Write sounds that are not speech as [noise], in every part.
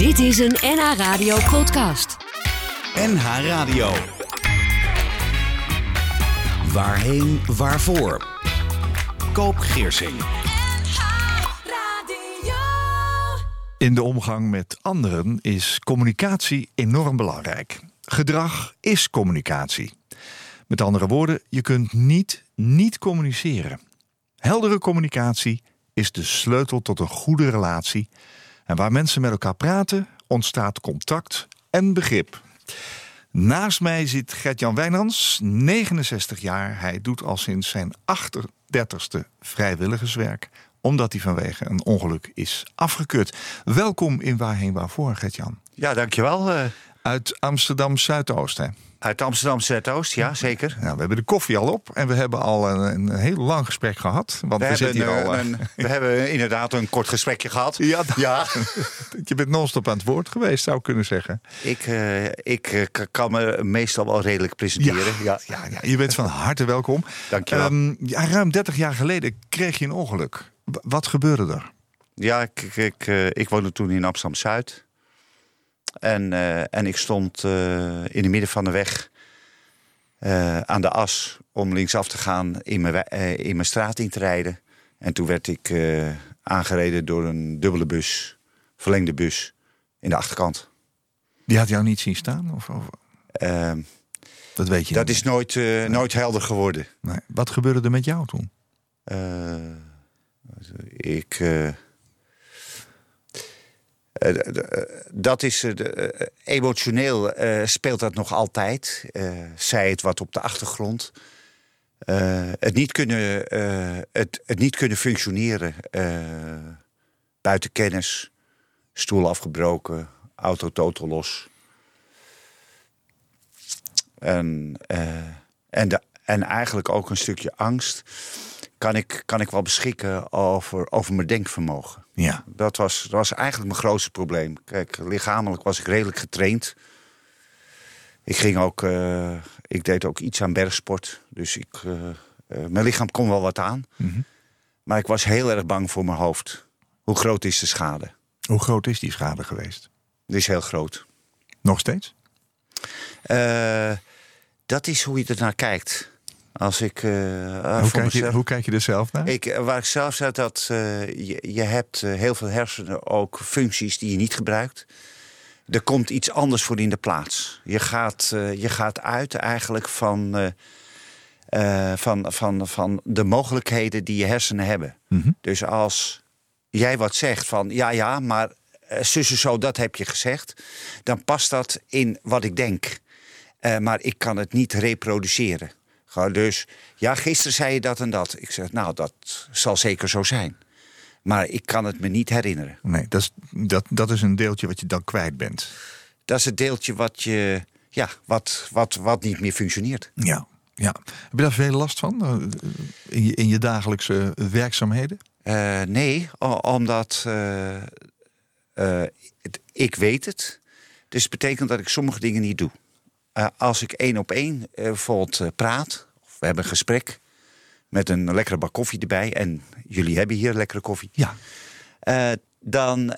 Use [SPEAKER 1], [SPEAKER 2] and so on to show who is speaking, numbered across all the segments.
[SPEAKER 1] Dit is een NH Radio podcast.
[SPEAKER 2] NH Radio. Waarheen, waarvoor? Koop Geersing.
[SPEAKER 3] In de omgang met anderen is communicatie enorm belangrijk. Gedrag is communicatie. Met andere woorden, je kunt niet niet communiceren. Heldere communicatie is de sleutel tot een goede relatie. En waar mensen met elkaar praten, ontstaat contact en begrip. Naast mij zit Gert-Jan Wijnands, 69 jaar. Hij doet al sinds zijn 38ste vrijwilligerswerk omdat hij vanwege een ongeluk is afgekeurd. Welkom in Waarheen Waarvoor, Gert-Jan.
[SPEAKER 4] Ja, dankjewel. Uh,
[SPEAKER 3] Uit Amsterdam Zuidoost, hè?
[SPEAKER 4] Uit Amsterdam Zuidoost, ja, zeker.
[SPEAKER 3] Nou, we hebben de koffie al op en we hebben al een, een heel lang gesprek gehad. Want we,
[SPEAKER 4] we
[SPEAKER 3] zitten hier al.
[SPEAKER 4] Een, we [laughs] hebben inderdaad een kort gesprekje gehad.
[SPEAKER 3] Ja, ja. [laughs] je bent non-stop aan het woord geweest, zou ik kunnen zeggen.
[SPEAKER 4] Ik, uh, ik uh, kan me meestal wel redelijk presenteren.
[SPEAKER 3] Ja, ja. ja, je bent van harte welkom.
[SPEAKER 4] Dank je wel. Um,
[SPEAKER 3] ja, ruim 30 jaar geleden kreeg je een ongeluk. Wat gebeurde er?
[SPEAKER 4] Ja, ik, ik, ik woonde toen in Amsterdam Zuid. En, uh, en ik stond uh, in het midden van de weg aan de as om linksaf te gaan in mijn, in mijn straat in te rijden. En toen werd ik aangereden door een dubbele bus, verlengde bus, in de achterkant.
[SPEAKER 3] Die had jou niet zien staan? Of, of?
[SPEAKER 4] Ehm,
[SPEAKER 3] dat weet je
[SPEAKER 4] Dat
[SPEAKER 3] niet.
[SPEAKER 4] is nooit, nee. nooit helder geworden.
[SPEAKER 3] Nee. Wat gebeurde er met jou toen?
[SPEAKER 4] Ik. Uh, dat is. Uh, emotioneel speelt dat nog altijd. zij het wat op de achtergrond. het, niet kunnen, het, het niet kunnen functioneren. buiten kennis. Stoel afgebroken. Auto totaal los. En, en, en eigenlijk ook een stukje angst kan ik, kan ik wel beschikken over, over mijn denkvermogen.
[SPEAKER 3] Ja.
[SPEAKER 4] Dat, was, dat was eigenlijk mijn grootste probleem. Kijk, lichamelijk was ik redelijk getraind. Ik ging ook, uh, ik deed ook iets aan bergsport. Dus ik, uh, uh, mijn lichaam kon wel wat aan.
[SPEAKER 3] Mm -hmm.
[SPEAKER 4] Maar ik was heel erg bang voor mijn hoofd. Hoe groot is de schade?
[SPEAKER 3] Hoe groot is die schade geweest?
[SPEAKER 4] Die is heel groot.
[SPEAKER 3] Nog steeds?
[SPEAKER 4] dat is hoe je er naar kijkt. Als ik, uh,
[SPEAKER 3] hoe, kijk je, hoe, kijk je, er zelf naar?
[SPEAKER 4] Ik, waar ik zelf zeg dat uh, je, je, hebt uh, heel veel hersenen ook functies die je niet gebruikt. Er komt iets anders voor in de plaats. Je gaat, je gaat uit eigenlijk van, van, van, van de mogelijkheden die je hersenen hebben.
[SPEAKER 3] Mm -hmm.
[SPEAKER 4] Dus als jij wat zegt van ja, ja, maar zussen zo, dat heb je gezegd. Dan past dat in wat ik denk. maar ik kan het niet reproduceren. Dus ja, gisteren zei je dat en dat. Ik zeg, nou, dat zal zeker zo zijn. Maar ik kan het me niet herinneren.
[SPEAKER 3] Nee, dat is, dat, dat is een deeltje wat je dan kwijt bent.
[SPEAKER 4] Dat is het deeltje wat, je, ja, wat, wat, wat niet meer functioneert.
[SPEAKER 3] Ja, ja. Heb je daar veel last van in je, in je dagelijkse werkzaamheden?
[SPEAKER 4] Uh, nee, omdat uh, uh, het, ik weet het. Dus het betekent dat ik sommige dingen niet doe. Uh, als ik één op één uh, bijvoorbeeld uh, praat, of we hebben een gesprek met een lekkere bak koffie erbij, en jullie hebben hier lekkere koffie,
[SPEAKER 3] ja.
[SPEAKER 4] dan,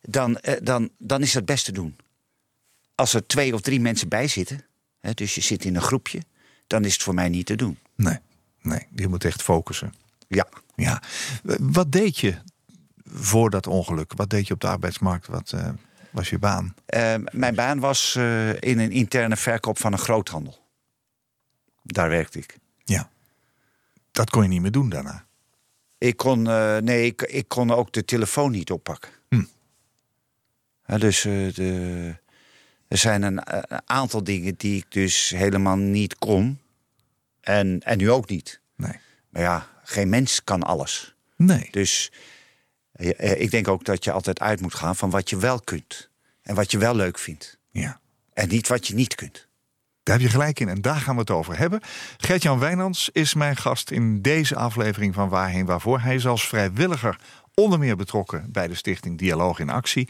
[SPEAKER 4] dan, dan, dan is dat best te doen. Als er twee of drie mensen bij zitten, hè, dus je zit in een groepje, dan is het voor mij niet te doen.
[SPEAKER 3] Nee, nee je moet echt focussen.
[SPEAKER 4] Ja.
[SPEAKER 3] ja. Wat deed je voor dat ongeluk? Wat deed je op de arbeidsmarkt? Wat, was je baan?
[SPEAKER 4] Uh, mijn baan was uh, in een interne verkoop van een groothandel. Daar werkte ik.
[SPEAKER 3] Ja. Dat kon je niet meer doen daarna?
[SPEAKER 4] Ik kon, uh, nee, ik, ik, kon ook de telefoon niet oppakken.
[SPEAKER 3] Hm.
[SPEAKER 4] Ja, dus de, er zijn een, een, aantal dingen die ik dus helemaal niet kon. En, en nu ook niet.
[SPEAKER 3] Nee.
[SPEAKER 4] Maar ja, geen mens kan alles.
[SPEAKER 3] Nee.
[SPEAKER 4] Dus ik denk ook dat je altijd uit moet gaan van wat je wel kunt. En wat je wel leuk vindt.
[SPEAKER 3] Ja.
[SPEAKER 4] En niet wat je niet kunt.
[SPEAKER 3] Daar heb je gelijk in en daar gaan we het over hebben. Gert-Jan Wijnands is mijn gast in deze aflevering van Waarheen Waarvoor. Hij is als vrijwilliger onder meer betrokken bij de stichting Dialoog in Actie.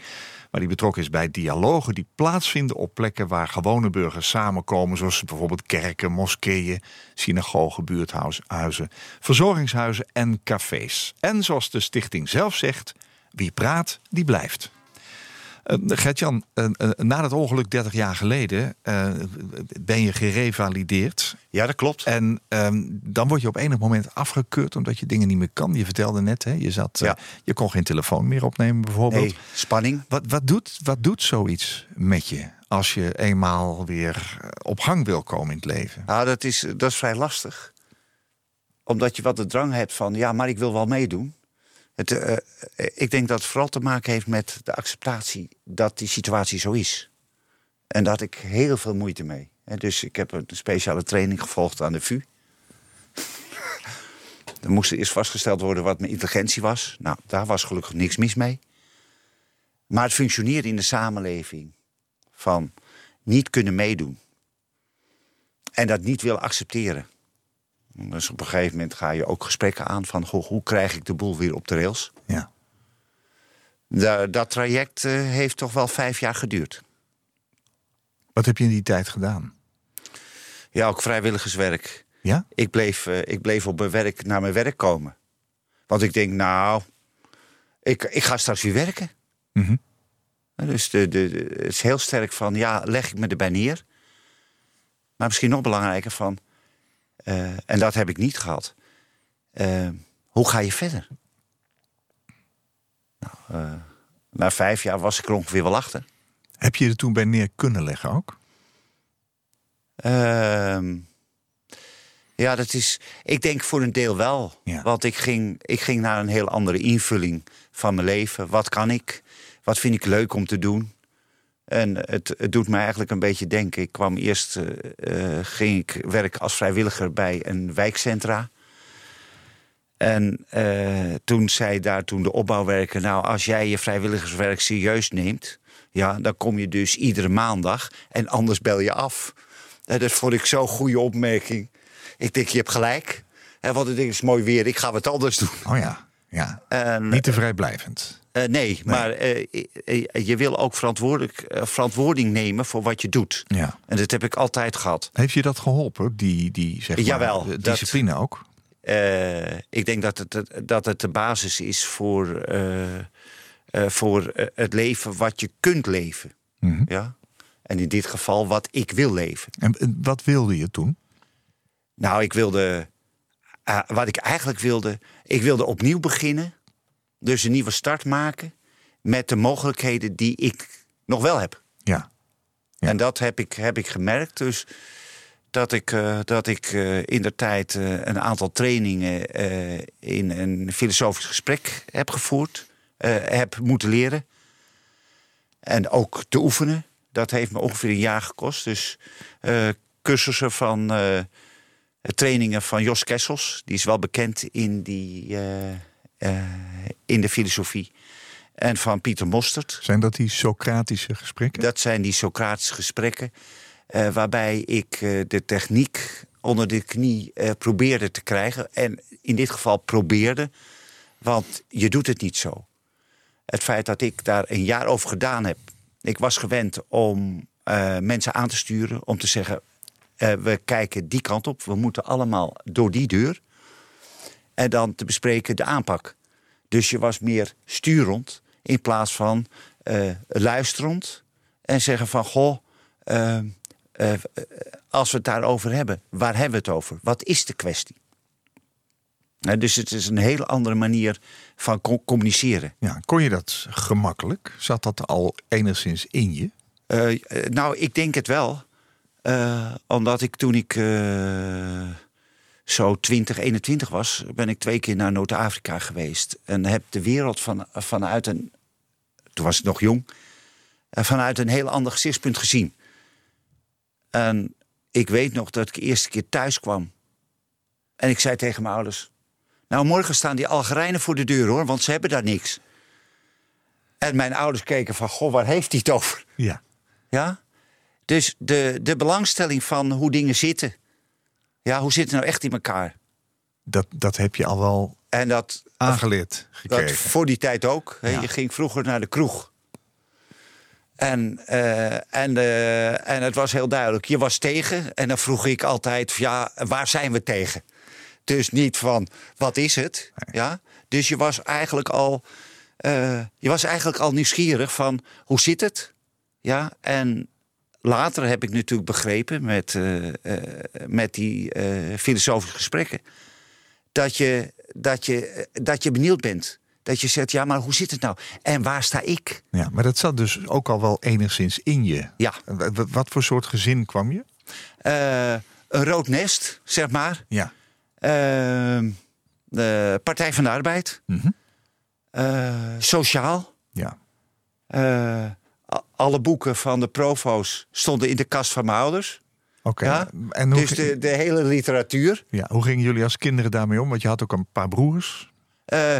[SPEAKER 3] Waar die betrokken is bij dialogen die plaatsvinden op plekken waar gewone burgers samenkomen. Zoals bijvoorbeeld kerken, moskeeën, synagogen, buurthuizen, verzorgingshuizen en cafés. En zoals de stichting zelf zegt, wie praat, die blijft. Uh, Gertjan, uh, na het ongeluk 30 jaar geleden ben je gerevalideerd.
[SPEAKER 4] Ja, dat klopt.
[SPEAKER 3] En ehm, dan word je op enig moment afgekeurd omdat je dingen niet meer kan. Je vertelde net, hè, je, zat,
[SPEAKER 4] Ja.
[SPEAKER 3] je kon geen telefoon meer opnemen bijvoorbeeld.
[SPEAKER 4] Nee, spanning.
[SPEAKER 3] Wat, wat, doet, wat doet zoiets met je als je eenmaal weer op gang wil komen in het leven?
[SPEAKER 4] Nou, dat is, dat is vrij lastig. Omdat je wat de drang hebt van, ja, maar ik wil wel meedoen. Het, eh, ik denk dat het vooral te maken heeft met de acceptatie dat die situatie zo is. En daar had ik heel veel moeite mee. Dus ik heb een speciale training gevolgd aan de VU. [laughs] er moest eerst vastgesteld worden wat mijn intelligentie was. Nou, daar was gelukkig niks mis mee. Maar het functioneren in de samenleving van niet kunnen meedoen. En dat niet willen accepteren. Dus op een gegeven moment ga je ook gesprekken aan van goh, hoe krijg ik de boel weer op de rails.
[SPEAKER 3] Ja.
[SPEAKER 4] Da- dat traject eh, heeft toch wel vijf jaar geduurd.
[SPEAKER 3] Wat heb je in die tijd gedaan?
[SPEAKER 4] Ja, ook vrijwilligerswerk.
[SPEAKER 3] Ja?
[SPEAKER 4] Ik bleef, eh, ik bleef op mijn werk, naar mijn werk komen. Want ik denk, nou, ik, ik ga straks weer werken.
[SPEAKER 3] Mhm.
[SPEAKER 4] Dus de, de, de- het is heel sterk van, ja, leg ik me erbij neer. Maar misschien nog belangrijker van, eh, en dat heb ik niet gehad. eh, hoe ga je verder? Nou, eh, na vijf jaar was ik er ongeveer wel achter.
[SPEAKER 3] Heb je er toen bij neer kunnen leggen ook?
[SPEAKER 4] Ehm, ja, dat is. Ik denk voor een deel wel.
[SPEAKER 3] Ja.
[SPEAKER 4] Want ik ging, ik ging naar een heel andere invulling van mijn leven. Wat kan ik? Wat vind ik leuk om te doen? En het, het doet me eigenlijk een beetje denken. Ik kwam eerst, eh, eh, ging ik werken als vrijwilliger bij een wijkcentra. En eh, toen zei daar toen de opbouwwerker... nou, als jij je vrijwilligerswerk serieus neemt... ja, dan kom je dus iedere maandag en anders bel je af. Dat vond ik zo'n goede opmerking. Ik denk, je hebt gelijk. En want het is mooi weer, ik ga wat anders doen.
[SPEAKER 3] Oh ja, ja.
[SPEAKER 4] En,
[SPEAKER 3] Niet te vrijblijvend.
[SPEAKER 4] Eh, nee, maar eh, eh, je wil ook verantwoordelijk, verantwoording nemen voor wat je doet.
[SPEAKER 3] Ja.
[SPEAKER 4] En dat heb ik altijd gehad.
[SPEAKER 3] Heeft je dat geholpen, die, die zeg maar,
[SPEAKER 4] Jawel,
[SPEAKER 3] de
[SPEAKER 4] dat-
[SPEAKER 3] discipline ook?
[SPEAKER 4] Ik denk dat het, dat het de basis is voor, voor het leven wat je kunt leven.
[SPEAKER 3] Mhm.
[SPEAKER 4] Ja? En in dit geval wat ik wil leven.
[SPEAKER 3] En wat wilde je toen?
[SPEAKER 4] Nou, ik wilde. wat ik eigenlijk wilde. Ik wilde opnieuw beginnen. Dus een nieuwe start maken. Met de mogelijkheden die ik nog wel heb.
[SPEAKER 3] Ja. Ja.
[SPEAKER 4] En dat heb ik, heb ik gemerkt. Dus dat ik, eh, dat ik eh, in de tijd eh, een aantal trainingen in een filosofisch gesprek heb gevoerd. heb moeten leren. En ook te oefenen. Dat heeft me ongeveer een jaar gekost. Dus cursussen van trainingen van Jos Kessels. Die is wel bekend in, die, in de filosofie. En van Pieter Mostert.
[SPEAKER 3] Zijn dat die Socratische gesprekken?
[SPEAKER 4] Dat zijn die Socratische gesprekken. eh, waarbij ik eh, de techniek onder de knie eh, probeerde te krijgen. En in dit geval probeerde. Want je doet het niet zo. Het feit dat ik daar een jaar over gedaan heb. Ik was gewend om eh, mensen aan te sturen. Om te zeggen, eh, we kijken die kant op. We moeten allemaal door die deur. En dan te bespreken de aanpak. Dus je was meer sturend in plaats van eh, luisterend. En zeggen van, goh, eh, eh, als we het daarover hebben, waar hebben we het over? Wat is de kwestie? Dus het is een hele andere manier van co- communiceren.
[SPEAKER 3] Ja, kon je dat gemakkelijk? Zat dat al enigszins in je?
[SPEAKER 4] Nou, ik denk het wel. Omdat ik toen ik zo 20, 21 was, ben ik twee keer naar Noord-Afrika geweest. En heb de wereld van, vanuit een. Toen was ik nog jong. eh, vanuit een heel ander gezichtspunt gezien. En ik weet nog dat ik de eerste keer thuis kwam. En ik zei tegen mijn ouders: Nou, morgen staan die Algerijnen voor de deur hoor, want ze hebben daar niks. En mijn ouders keken van: Goh, waar heeft hij het over?
[SPEAKER 3] Ja.
[SPEAKER 4] Ja? Dus de, de belangstelling van hoe dingen zitten. Ja, hoe zit het nou echt in elkaar?
[SPEAKER 3] Dat, dat heb je al wel
[SPEAKER 4] En dat,
[SPEAKER 3] aangeleerd
[SPEAKER 4] dat
[SPEAKER 3] gekregen.
[SPEAKER 4] voor die tijd ook.
[SPEAKER 3] Ja.
[SPEAKER 4] Je ging vroeger naar de kroeg. En, eh, en, eh, en het was heel duidelijk. Je was tegen. En dan vroeg ik altijd, ja, waar zijn we tegen? Dus niet van, wat is het? Ja? Dus je was eigenlijk al eh, je was eigenlijk al nieuwsgierig van hoe zit het? Ja, en later heb ik natuurlijk begrepen met, eh, eh, met die eh, filosofische gesprekken dat je, dat, je, dat je benieuwd bent. Dat je zegt, ja, maar hoe zit het nou? En waar sta ik?
[SPEAKER 3] Ja, maar dat zat dus ook al wel enigszins in je.
[SPEAKER 4] Ja,
[SPEAKER 3] Wat voor soort gezin kwam je?
[SPEAKER 4] een rood nest, zeg maar.
[SPEAKER 3] Ja.
[SPEAKER 4] Ehm, de Partij van de Arbeid.
[SPEAKER 3] Mhm.
[SPEAKER 4] Sociaal.
[SPEAKER 3] Ja.
[SPEAKER 4] Alle boeken van de provo's stonden in de kast van mijn ouders.
[SPEAKER 3] Oké.
[SPEAKER 4] Ja, Dus de, de hele literatuur.
[SPEAKER 3] ja, hoe gingen jullie als kinderen daarmee om? Want je had ook een paar broers.
[SPEAKER 4] Eh,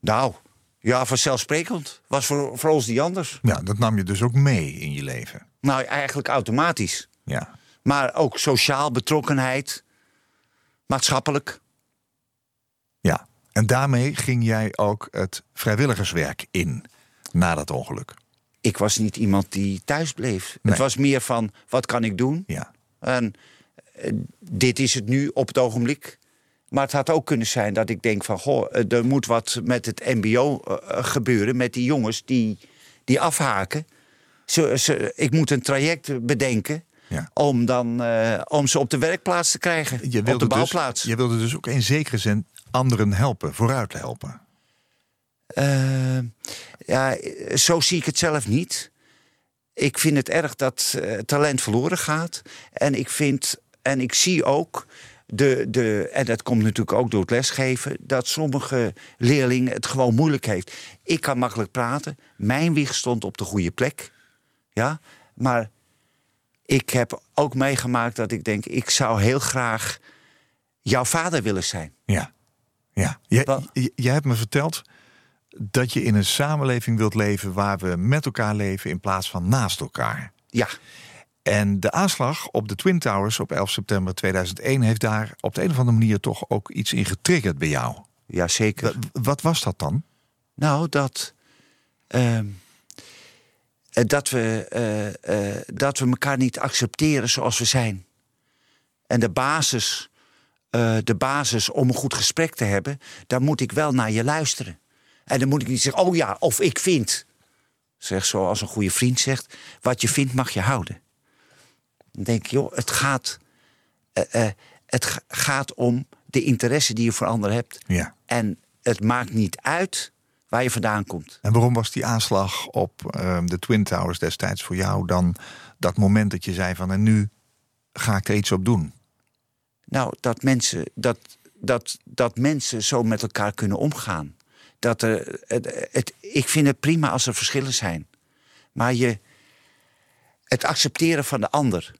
[SPEAKER 4] nou, ja, vanzelfsprekend. Was voor, voor ons niet anders.
[SPEAKER 3] Ja, dat nam je dus ook mee in je leven.
[SPEAKER 4] Nou, eigenlijk automatisch.
[SPEAKER 3] Ja.
[SPEAKER 4] Maar ook sociaal betrokkenheid. Maatschappelijk.
[SPEAKER 3] Ja. En daarmee ging jij ook het vrijwilligerswerk in na dat ongeluk.
[SPEAKER 4] Ik was niet iemand die thuis bleef.
[SPEAKER 3] Nee.
[SPEAKER 4] Het was meer van, wat kan ik doen?
[SPEAKER 3] Ja.
[SPEAKER 4] En eh, dit is het nu op het ogenblik. Maar het had ook kunnen zijn dat ik denk van... Goh, eh, er moet wat met het mbo eh, gebeuren. Met die jongens die, die afhaken. Ze, ze, ik moet een traject bedenken...
[SPEAKER 3] Ja.
[SPEAKER 4] Om, dan, om ze op de werkplaats te krijgen.
[SPEAKER 3] Je
[SPEAKER 4] op de
[SPEAKER 3] dus,
[SPEAKER 4] bouwplaats.
[SPEAKER 3] je wilde dus ook in zekere zin anderen helpen, vooruit helpen.
[SPEAKER 4] Eh, ja, zo zie ik het zelf niet. Ik vind het erg dat eh, talent verloren gaat. En ik vind, en ik zie ook, de, de, en dat komt natuurlijk ook door het lesgeven, dat sommige leerlingen het gewoon moeilijk heeft. Ik kan makkelijk praten. Mijn wieg stond op de goede plek. Ja, maar ik heb ook meegemaakt dat ik denk, ik zou heel graag jouw vader willen zijn.
[SPEAKER 3] Ja. ja. Jij hebt me verteld dat je in een samenleving wilt leven waar we met elkaar leven in plaats van naast elkaar.
[SPEAKER 4] Ja,
[SPEAKER 3] En de aanslag op de Twin Towers op 11 september 2001 heeft daar op de een of andere manier toch ook iets in getriggerd bij jou.
[SPEAKER 4] ja zeker.
[SPEAKER 3] W- wat was dat dan?
[SPEAKER 4] Nou, dat. ehm, eh, dat, we, eh, eh, dat we elkaar niet accepteren zoals we zijn. En de basis, de basis om een goed gesprek te hebben, daar moet ik wel naar je luisteren. En dan moet ik niet zeggen, oh ja, of ik vind. Zeg zoals een goede vriend zegt, wat je vindt mag je houden. Dan denk ik, joh, het gaat, eh, eh, het ga- gaat om de interesse die je voor anderen hebt.
[SPEAKER 3] Ja.
[SPEAKER 4] En het maakt niet uit waar je vandaan komt.
[SPEAKER 3] En waarom was die aanslag op ehm, de Twin Towers destijds voor jou dan dat moment dat je zei van en nu ga ik er iets op doen?
[SPEAKER 4] Nou, dat mensen, dat, dat, dat mensen zo met elkaar kunnen omgaan. Dat er, het, het, ik vind het prima als er verschillen zijn. Maar je, het accepteren van de ander.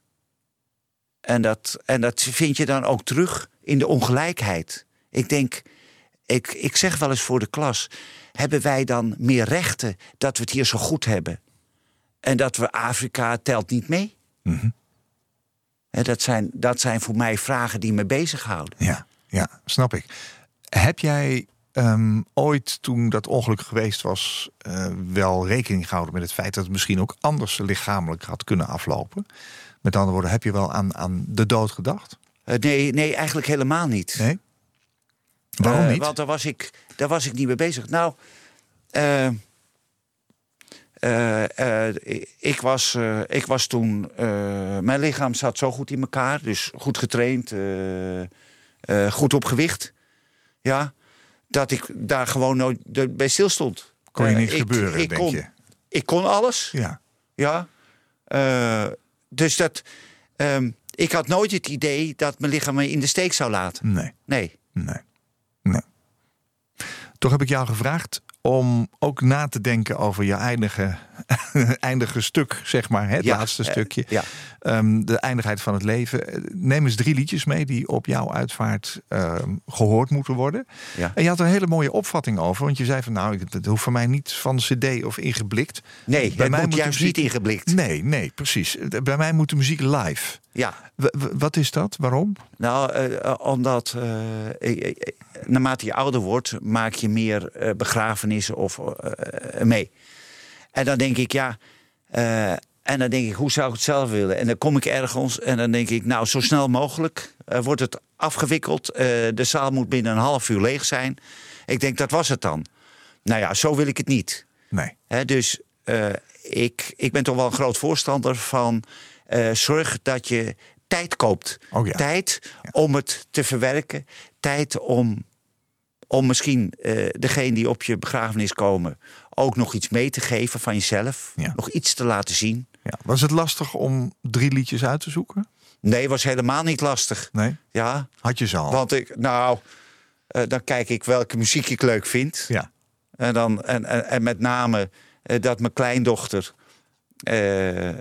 [SPEAKER 4] En dat, en dat vind je dan ook terug in de ongelijkheid. Ik denk, ik, ik zeg wel eens voor de klas: hebben wij dan meer rechten dat we het hier zo goed hebben? En dat we Afrika telt niet mee? Hè, dat, zijn, dat zijn voor mij vragen die me bezighouden.
[SPEAKER 3] Ja, ja, snap ik. Heb jij ehm, ooit, toen dat ongeluk geweest was, eh, wel rekening gehouden met het feit dat het misschien ook anders lichamelijk had kunnen aflopen? Met andere woorden, heb je wel aan, aan de dood gedacht?
[SPEAKER 4] Eh, nee, nee, eigenlijk helemaal niet.
[SPEAKER 3] Nee? Waarom
[SPEAKER 4] Eh,
[SPEAKER 3] niet?
[SPEAKER 4] Want daar was, ik, daar was ik niet mee bezig. Nou, ik, was, ik was toen... mijn lichaam zat zo goed in elkaar. Dus goed getraind, goed op gewicht. Ja, dat ik daar gewoon nooit bij stil stond.
[SPEAKER 3] Kon je
[SPEAKER 4] Eh,
[SPEAKER 3] niet gebeuren,
[SPEAKER 4] ik
[SPEAKER 3] denk
[SPEAKER 4] kon,
[SPEAKER 3] je?
[SPEAKER 4] Ik kon alles.
[SPEAKER 3] Ja,
[SPEAKER 4] Ja. Eh, dus dat. ehm, ik had nooit het idee dat mijn lichaam me in de steek zou laten.
[SPEAKER 3] nee,
[SPEAKER 4] Nee.
[SPEAKER 3] nee, nee. Toch heb ik jou gevraagd om ook na te denken over je eindige, [laughs] eindige stuk, zeg maar, het
[SPEAKER 4] Ja,
[SPEAKER 3] laatste
[SPEAKER 4] eh,
[SPEAKER 3] stukje.
[SPEAKER 4] ja.
[SPEAKER 3] Ehm, de eindigheid van het leven. Neem eens drie liedjes mee die op jouw uitvaart ehm, gehoord moeten worden.
[SPEAKER 4] Ja.
[SPEAKER 3] En je had er een hele mooie opvatting over. Want je zei van nou, het hoeft voor mij niet van cd of ingeblikt.
[SPEAKER 4] Nee,
[SPEAKER 3] Bij mij
[SPEAKER 4] moet juist
[SPEAKER 3] muziek-
[SPEAKER 4] niet ingeblikt.
[SPEAKER 3] Nee, nee, precies. Bij mij moet de muziek live.
[SPEAKER 4] Ja.
[SPEAKER 3] W- wat is dat? Waarom?
[SPEAKER 4] Nou, eh, eh, omdat naarmate je ouder wordt, maak je meer begrafenissen of mee. En dan denk ik, ja. eh, en dan denk ik, hoe zou ik het zelf willen? En dan kom ik ergens en dan denk ik, nou, zo snel mogelijk eh, wordt het afgewikkeld. Eh, de zaal moet binnen een half uur leeg zijn. Ik denk, dat was het dan. Nou ja, zo wil ik het niet.
[SPEAKER 3] Nee.
[SPEAKER 4] Hè, dus ik, ik ben toch wel een groot voorstander van zorg dat je tijd koopt.
[SPEAKER 3] Oh ja.
[SPEAKER 4] Tijd om het te verwerken. Tijd om, om misschien degene die op je begrafenis komen ook nog iets mee te geven van jezelf.
[SPEAKER 3] Ja.
[SPEAKER 4] Nog iets te laten zien.
[SPEAKER 3] Ja. Was het lastig om drie liedjes uit te zoeken?
[SPEAKER 4] Nee, was helemaal niet lastig.
[SPEAKER 3] Nee.
[SPEAKER 4] Ja,
[SPEAKER 3] Had je ze al?
[SPEAKER 4] want ik, nou, eh, dan kijk ik welke muziek ik leuk vind.
[SPEAKER 3] Ja.
[SPEAKER 4] En, dan, en, en, en met name eh, dat mijn kleindochter. Eh, eh,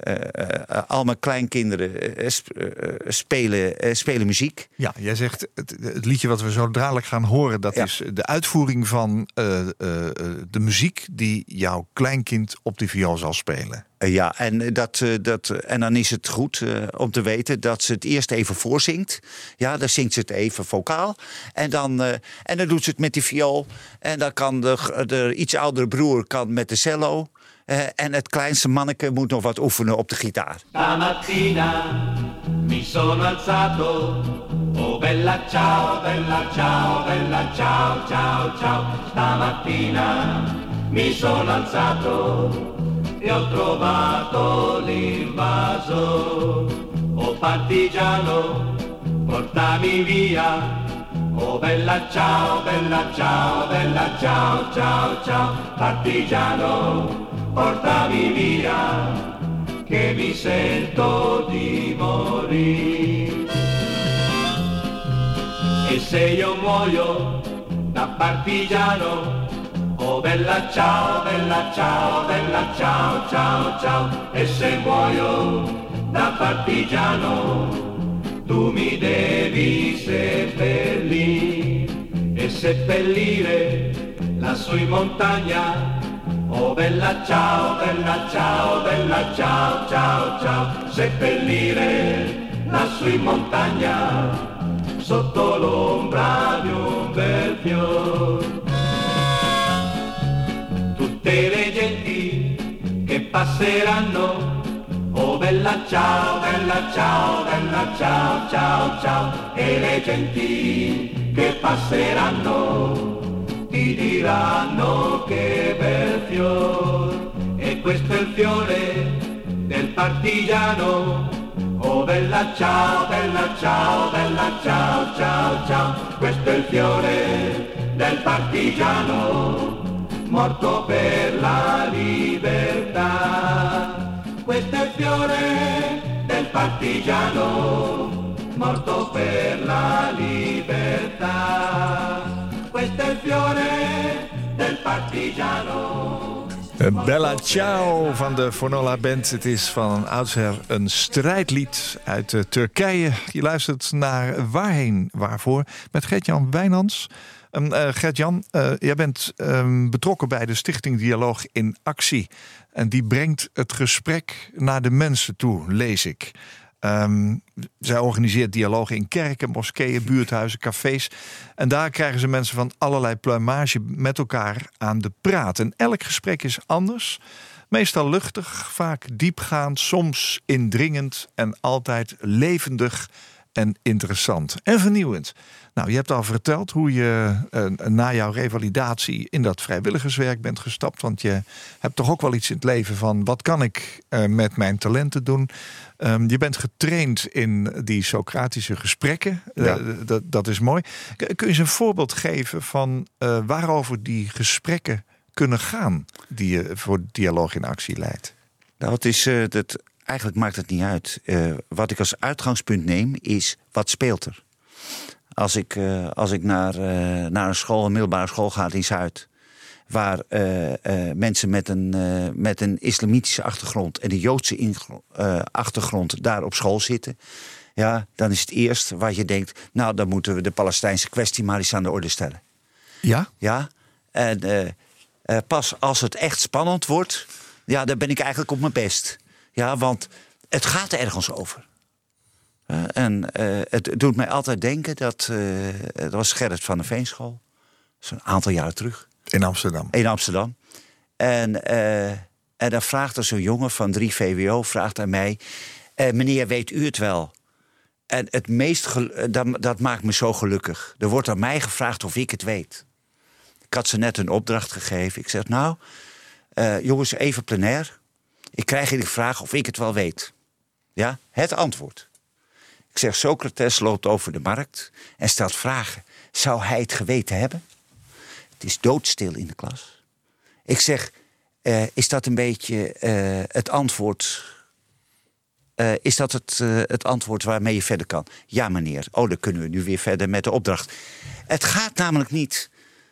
[SPEAKER 4] eh, al mijn kleinkinderen sp- spelen, spelen muziek.
[SPEAKER 3] Ja, jij zegt het, het liedje wat we zo dadelijk gaan horen, dat
[SPEAKER 4] Ja.
[SPEAKER 3] is de uitvoering van de muziek die jouw kleinkind op de viool zal spelen.
[SPEAKER 4] Ja, en, dat, dat, en dan is het goed om te weten dat ze het eerst even voorzingt. Ja, dan zingt ze het even vocaal. En dan, en dan doet ze het met die viool. En dan kan de, de iets oudere broer kan met de cello. Eh, en het kleinste manneke moet nog wat oefenen op de gitaar.
[SPEAKER 5] Stamattina mi sono alzato, oh bella ciao, bella ciao, bella ciao, ciao, ciao. Stamattina mi sono alzato e ho trovato l'invaso. Oh partigiano, portami via. Oh bella ciao, bella ciao, bella ciao, ciao, ciao. Partigiano, portami via che mi sento di morire. E se io muoio da partigiano, oh bella ciao, bella ciao, bella ciao, ciao, ciao. E se muoio da partigiano, tu mi devi seppellire e seppellire lassù in montagna. Oh bella ciao, bella ciao, bella ciao, ciao, ciao, seppellire lassù in montagna sotto l'ombra di un bel fior. Tutte le genti che passeranno, oh bella ciao, bella ciao, bella ciao, ciao, ciao, e le genti che passeranno ti diranno che bel fior, e questo è il fiore del partigiano. Oh bella ciao, bella ciao, bella ciao, ciao, ciao, questo è il fiore del partigiano, morto per la libertà. Questo è il fiore del partigiano, morto per la libertà. Fiore del partigiano.
[SPEAKER 3] Eh, Bella Ciao van de Fornola Band. Het is van oudsher een strijdlied uit eh, Turkije. Je luistert naar Waarheen Waarvoor met Gert-Jan Wijnands. Um, uh, Gert-Jan, jij bent um, betrokken bij de Stichting Dialoog in Actie. En die brengt het gesprek naar de mensen toe, lees ik. Um, zij organiseert dialogen in kerken, moskeeën, buurthuizen, cafés. En daar krijgen ze mensen van allerlei pluimage met elkaar aan de praat. En elk gesprek is anders. Meestal luchtig, vaak diepgaand, soms indringend en altijd levendig en interessant en vernieuwend. Nou, je hebt al verteld hoe je uh, na jouw revalidatie in dat vrijwilligerswerk bent gestapt. Want je hebt toch ook wel iets in het leven van wat kan ik uh, met mijn talenten doen. Um, je bent getraind in die Socratische gesprekken.
[SPEAKER 4] Ja.
[SPEAKER 3] Uh, dat, dat is mooi. Kun je eens een voorbeeld geven van waarover die gesprekken kunnen gaan die je voor dialoog in actie leidt?
[SPEAKER 4] Nou, het is, dat, eigenlijk maakt het niet uit. wat ik als uitgangspunt neem is wat speelt er. Als ik, uh, als ik naar, uh, naar een school, een middelbare school ga in Zuid, waar uh, mensen met een, met een islamitische achtergrond en een Joodse achtergrond daar op school zitten, ja, dan is het eerst wat je denkt, nou, dan moeten we de Palestijnse kwestie maar eens aan de orde stellen.
[SPEAKER 3] Ja?
[SPEAKER 4] Ja, en pas als het echt spannend wordt, ja, dan ben ik eigenlijk op mijn best. Ja, want het gaat er ergens over. Uh, en uh, het doet mij altijd denken dat. Uh, dat was Gerrit van de Veenschool. Zo'n aantal jaren terug.
[SPEAKER 3] In Amsterdam.
[SPEAKER 4] In Amsterdam. En, en dan vraagt er zo'n jongen van 3 VWO vraagt aan mij: Meneer, weet u het wel? En het meest dat, dat maakt me zo gelukkig. Er wordt aan mij gevraagd of ik het weet. Ik had ze net een opdracht gegeven. Ik zeg, nou, eh, jongens, even plenair. Ik krijg jullie vraag of ik het wel weet. Ja, het antwoord. Ik zeg, Socrates loopt over de markt en stelt vragen. Zou hij het geweten hebben? Het is doodstil in de klas. Ik zeg, eh, is dat een beetje eh, het antwoord... eh, is dat het, het antwoord waarmee je verder kan? Ja, meneer. Oh, dan kunnen we nu weer verder met de opdracht. Het gaat namelijk niet...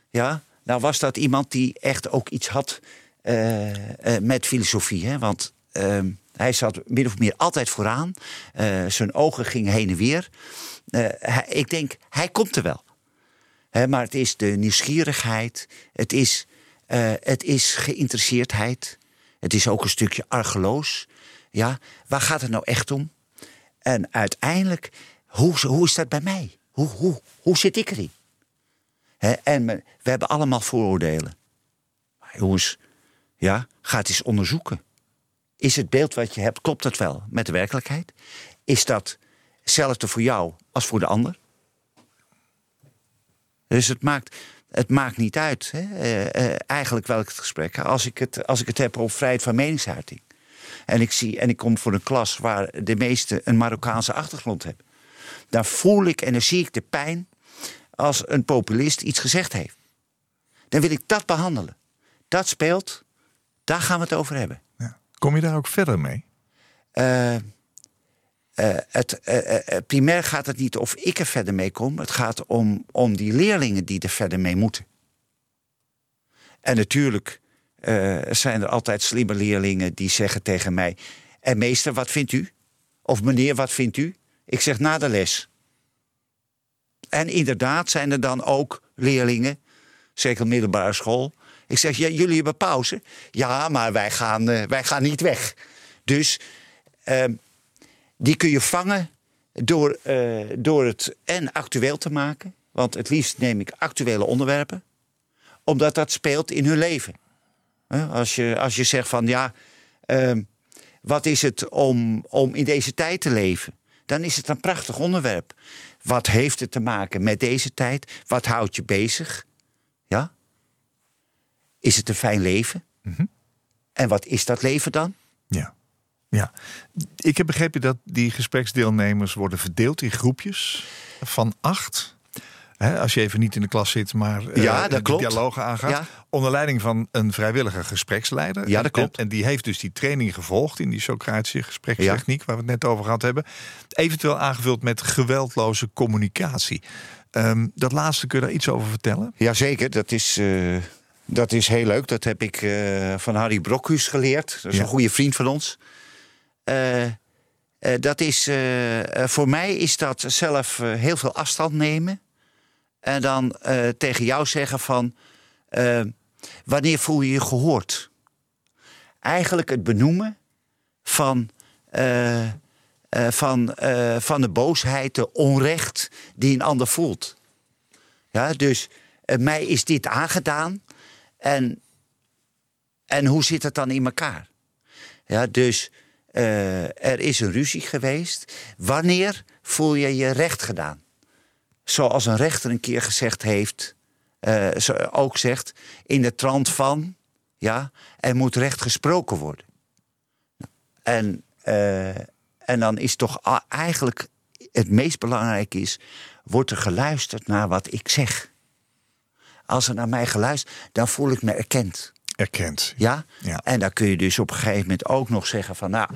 [SPEAKER 4] Ja, nou was dat iemand die echt ook iets had met filosofie. Hè? Want ehm, hij zat min of meer altijd vooraan. Eh, zijn ogen gingen heen en weer. Eh, ik denk, hij komt er wel. Maar het is de nieuwsgierigheid. Het is, eh, het is geïnteresseerdheid. Het is ook een stukje argeloos. Ja, waar gaat het nou echt om? En uiteindelijk, hoe, hoe is dat bij mij? Hoe, hoe, hoe zit ik erin? En we hebben allemaal vooroordelen. Maar jongens, ja, ga het eens onderzoeken. Is het beeld wat je hebt, klopt dat wel met de werkelijkheid? Is dat hetzelfde voor jou als voor de ander? Dus het maakt, het maakt niet uit, hè? eh, eh, eigenlijk welk het gesprek. Als ik het, als ik het heb over vrijheid van meningsuiting. En ik, zie, en ik kom voor een klas waar de meesten een Marokkaanse achtergrond hebben. Dan voel ik en dan zie ik de pijn als een populist iets gezegd heeft. Dan wil ik dat behandelen. Dat speelt, daar gaan we het over hebben.
[SPEAKER 3] Kom je daar ook verder mee?
[SPEAKER 4] Eh, eh, het, eh, primair gaat het niet of ik er verder mee kom. Het gaat om, om die leerlingen die er verder mee moeten. En natuurlijk zijn er altijd slimme leerlingen die zeggen tegen mij... En meester, wat vindt u? Of meneer, wat vindt u? Ik zeg na de les. En inderdaad zijn er dan ook leerlingen, zeker middelbare school... Ik zeg, ja, jullie hebben pauze? Ja, maar wij gaan, eh, wij gaan niet weg. Dus Ehm, die kun je vangen door, eh, door het en actueel te maken. Want het liefst neem ik actuele onderwerpen. Omdat dat speelt in hun leven. Als je, als je zegt van ja, ehm, wat is het om, om in deze tijd te leven? Dan is het een prachtig onderwerp. Wat heeft het te maken met deze tijd? Wat houdt je bezig? Ja? Is het een fijn leven? En wat is dat leven dan?
[SPEAKER 3] Ja. ja. Ik heb begrepen dat die gespreksdeelnemers worden verdeeld in groepjes van acht. Als je even niet in de klas zit, maar eh,
[SPEAKER 4] Ja, dat
[SPEAKER 3] de
[SPEAKER 4] klopt.
[SPEAKER 3] dialogen aangaat.
[SPEAKER 4] Ja.
[SPEAKER 3] Onder leiding van een vrijwillige gespreksleider.
[SPEAKER 4] Ja, dat klopt.
[SPEAKER 3] En, en die heeft dus die training gevolgd in die Socratische gesprekstechniek, waar we het net over gehad hebben. Eventueel aangevuld met geweldloze communicatie. Ehm, dat laatste, kun je daar iets over vertellen?
[SPEAKER 4] Jazeker, dat is, eh, dat is heel leuk. Dat heb ik eh, van Harry Brokhuis geleerd. Dat is
[SPEAKER 3] Ja.
[SPEAKER 4] een goede vriend van ons. Eh, eh, dat is, voor mij is dat zelf heel veel afstand nemen. En dan tegen jou zeggen van... wanneer voel je je gehoord? Eigenlijk het benoemen van... van, van de boosheid, de onrecht die een ander voelt. Ja, dus mij is dit aangedaan. En, en hoe zit het dan in elkaar? Ja, dus eh, er is een ruzie geweest. Wanneer voel je je recht gedaan? Zoals een rechter een keer gezegd heeft, eh, ook zegt, in de trant van, ja, er moet recht gesproken worden. En, eh, en dan is toch eigenlijk het meest belangrijk is, wordt er geluisterd naar wat ik zeg. Als er naar mij geluisterd, dan voel ik me erkend.
[SPEAKER 3] Erkend.
[SPEAKER 4] Ja?
[SPEAKER 3] Ja.
[SPEAKER 4] En dan kun je dus op een gegeven moment ook nog zeggen van... nou,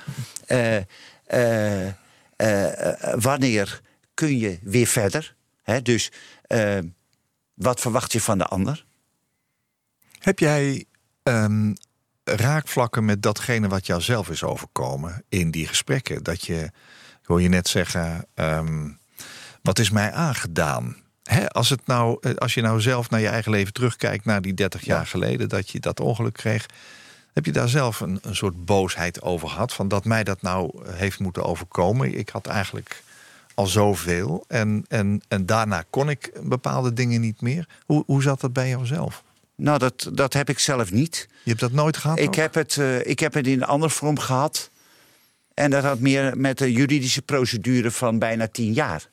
[SPEAKER 4] eh, eh, eh, wanneer kun je weer verder? Hè? Dus wat verwacht je van de ander?
[SPEAKER 3] Heb jij ehm, raakvlakken met datgene wat jou zelf is overkomen in die gesprekken? Dat je, hoor je net zeggen, ehm, wat is mij aangedaan? Hè, als, het nou, eh, als je nou zelf naar je eigen leven terugkijkt, naar die 30 jaar geleden dat je dat ongeluk kreeg. Heb je daar zelf een, een soort boosheid over gehad? Van dat mij dat nou heeft moeten overkomen. Ik had eigenlijk al zoveel. En, en, en daarna kon ik bepaalde dingen niet meer. Hoe, hoe zat dat bij jouzelf?
[SPEAKER 4] Nou, dat, dat heb ik zelf niet.
[SPEAKER 3] Je hebt dat nooit gehad?
[SPEAKER 4] Ik
[SPEAKER 3] ook?
[SPEAKER 4] heb, het, eh, ik heb het in een andere vorm gehad. En dat had meer met de juridische procedure van bijna tien jaar.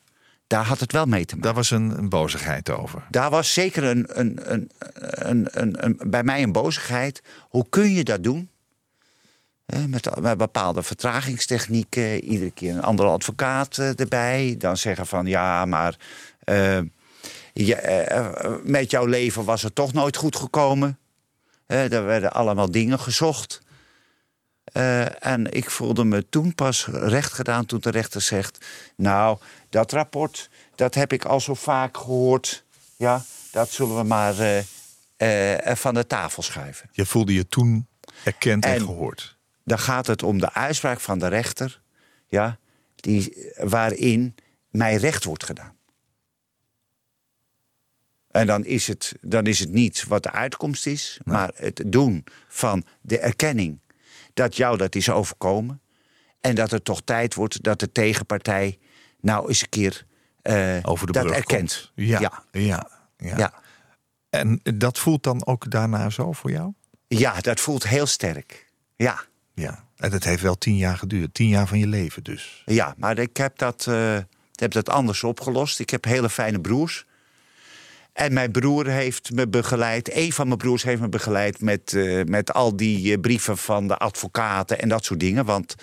[SPEAKER 4] Daar had het wel mee te maken.
[SPEAKER 3] Daar was een, een bozigheid over.
[SPEAKER 4] Daar was zeker een, een, een, een, een, een- bij mij een bozigheid. Hoe kun je dat doen? Met, met bepaalde vertragingstechnieken. Iedere keer een andere advocaat eh, erbij. Dan zeggen van ja, maar eh, ja, eh, met jouw leven was het toch nooit goed gekomen. Hè, er werden allemaal dingen gezocht. En ik voelde me toen pas recht gedaan toen de rechter zegt... nou, dat rapport, dat heb ik al zo vaak gehoord. Ja, dat zullen we maar eh, eh, van de tafel schuiven.
[SPEAKER 3] Je voelde je toen erkend en,
[SPEAKER 4] En-
[SPEAKER 3] gehoord.
[SPEAKER 4] Dan gaat het om de uitspraak van de rechter... Ja, die, waarin mij recht wordt gedaan. En dan is, het, dan is het niet wat de uitkomst is... maar het doen van de erkenning dat jou dat is overkomen... en dat het toch tijd wordt dat de tegenpartij... nou eens een keer eh,
[SPEAKER 3] Over de
[SPEAKER 4] dat
[SPEAKER 3] brug
[SPEAKER 4] erkent.
[SPEAKER 3] Ja,
[SPEAKER 4] Ja.
[SPEAKER 3] ja, ja.
[SPEAKER 4] Ja.
[SPEAKER 3] En dat voelt dan ook daarna zo voor jou?
[SPEAKER 4] ja, dat voelt heel sterk. Ja.
[SPEAKER 3] Ja. En dat heeft wel tien jaar geduurd. Tien jaar van je leven dus.
[SPEAKER 4] Ja, maar ik heb dat, eh, heb dat anders opgelost. Ik heb hele fijne broers. En mijn broer heeft me begeleid. Een van mijn broers heeft me begeleid met, eh, met al die brieven van de advocaten en dat soort dingen. Want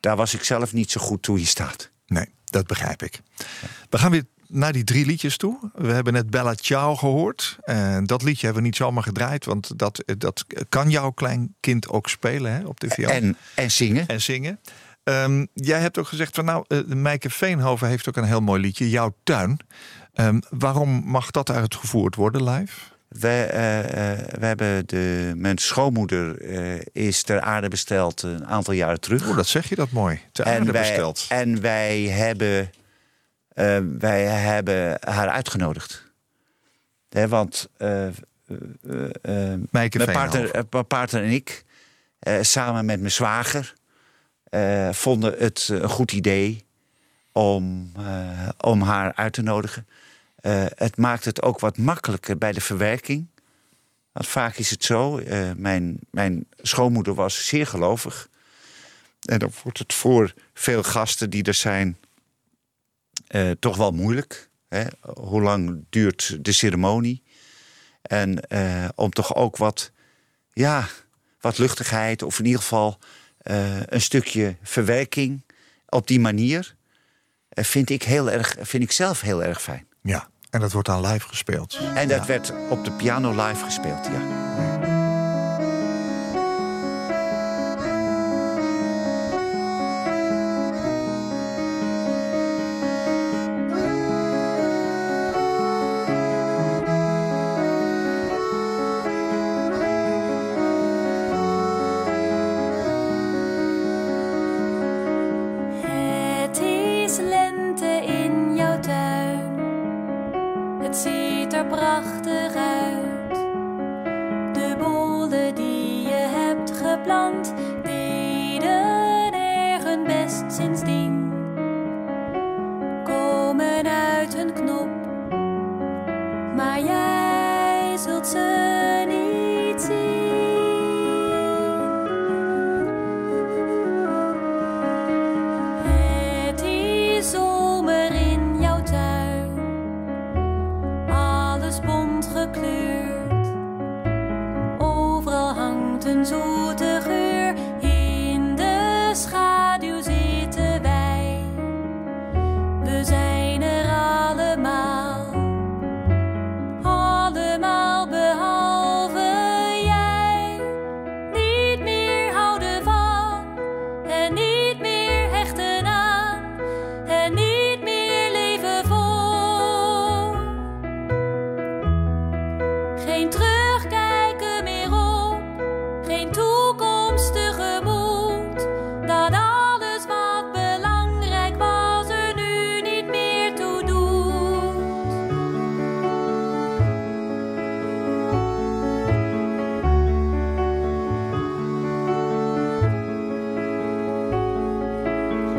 [SPEAKER 4] daar was ik zelf niet zo goed toe in staat.
[SPEAKER 3] Nee, dat begrijp ik. We gaan weer naar die drie liedjes toe. We hebben net Bella Ciao gehoord. En dat liedje hebben we niet zomaar gedraaid. Want dat, dat kan jouw klein kind ook spelen hè, op de viool.
[SPEAKER 4] En, en zingen.
[SPEAKER 3] en zingen. Ehm, jij hebt ook gezegd van nou, uh, Mijke Veenhoven heeft ook een heel mooi liedje, Jouw Tuin. Ehm, waarom mag dat uitgevoerd worden live?
[SPEAKER 4] We, eh, eh, we hebben de, mijn schoonmoeder eh, is ter aarde besteld een aantal jaren terug.
[SPEAKER 3] Oh, dat zeg je dat mooi. Te aarde
[SPEAKER 4] wij,
[SPEAKER 3] besteld.
[SPEAKER 4] En wij hebben, wij hebben haar uitgenodigd. Hè, want mijn, partner, partner en ik, samen met mijn zwager, vonden het een goed idee om, om haar uit te nodigen. Eh, het maakt het ook wat makkelijker bij de verwerking. Want vaak is het zo, eh, mijn, mijn schoonmoeder was zeer gelovig. En dan wordt het voor veel gasten die er zijn eh, toch wel moeilijk. Hè? Hoe lang duurt de ceremonie? En om toch ook wat, ja, wat luchtigheid, of in ieder geval een stukje verwerking op die manier, vind, ik heel erg, vind ik zelf heel erg fijn.
[SPEAKER 3] Ja, en dat wordt dan live gespeeld.
[SPEAKER 4] En dat werd op de piano live gespeeld, ja.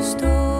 [SPEAKER 6] story.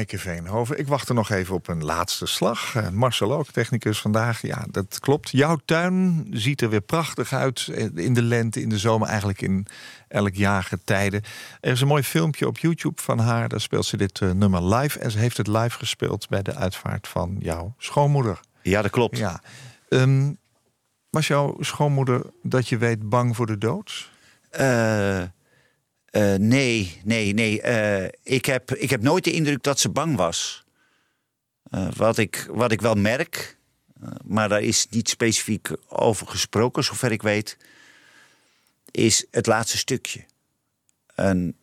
[SPEAKER 3] Mijke Veenhoven. Ik wacht er nog even op een laatste slag. Eh, Marcel ook, technicus vandaag. Ja, dat klopt. Jouw tuin ziet er weer prachtig uit. eh, In de lente, in de zomer, eigenlijk in elk jaargetijde. Er is een mooi filmpje op YouTube van haar. Daar speelt ze dit eh, nummer live. En ze heeft het live gespeeld bij de uitvaart van jouw schoonmoeder.
[SPEAKER 4] Ja, dat klopt.
[SPEAKER 3] Ja. Ehm, was jouw schoonmoeder, dat je weet, bang voor de dood?
[SPEAKER 4] Eh, eh, nee, nee, nee. Eh, ik, heb, ik heb nooit de indruk dat ze bang was. Eh, wat, ik, wat ik wel merk, maar daar is niet specifiek over gesproken, zover ik weet, is het laatste stukje. En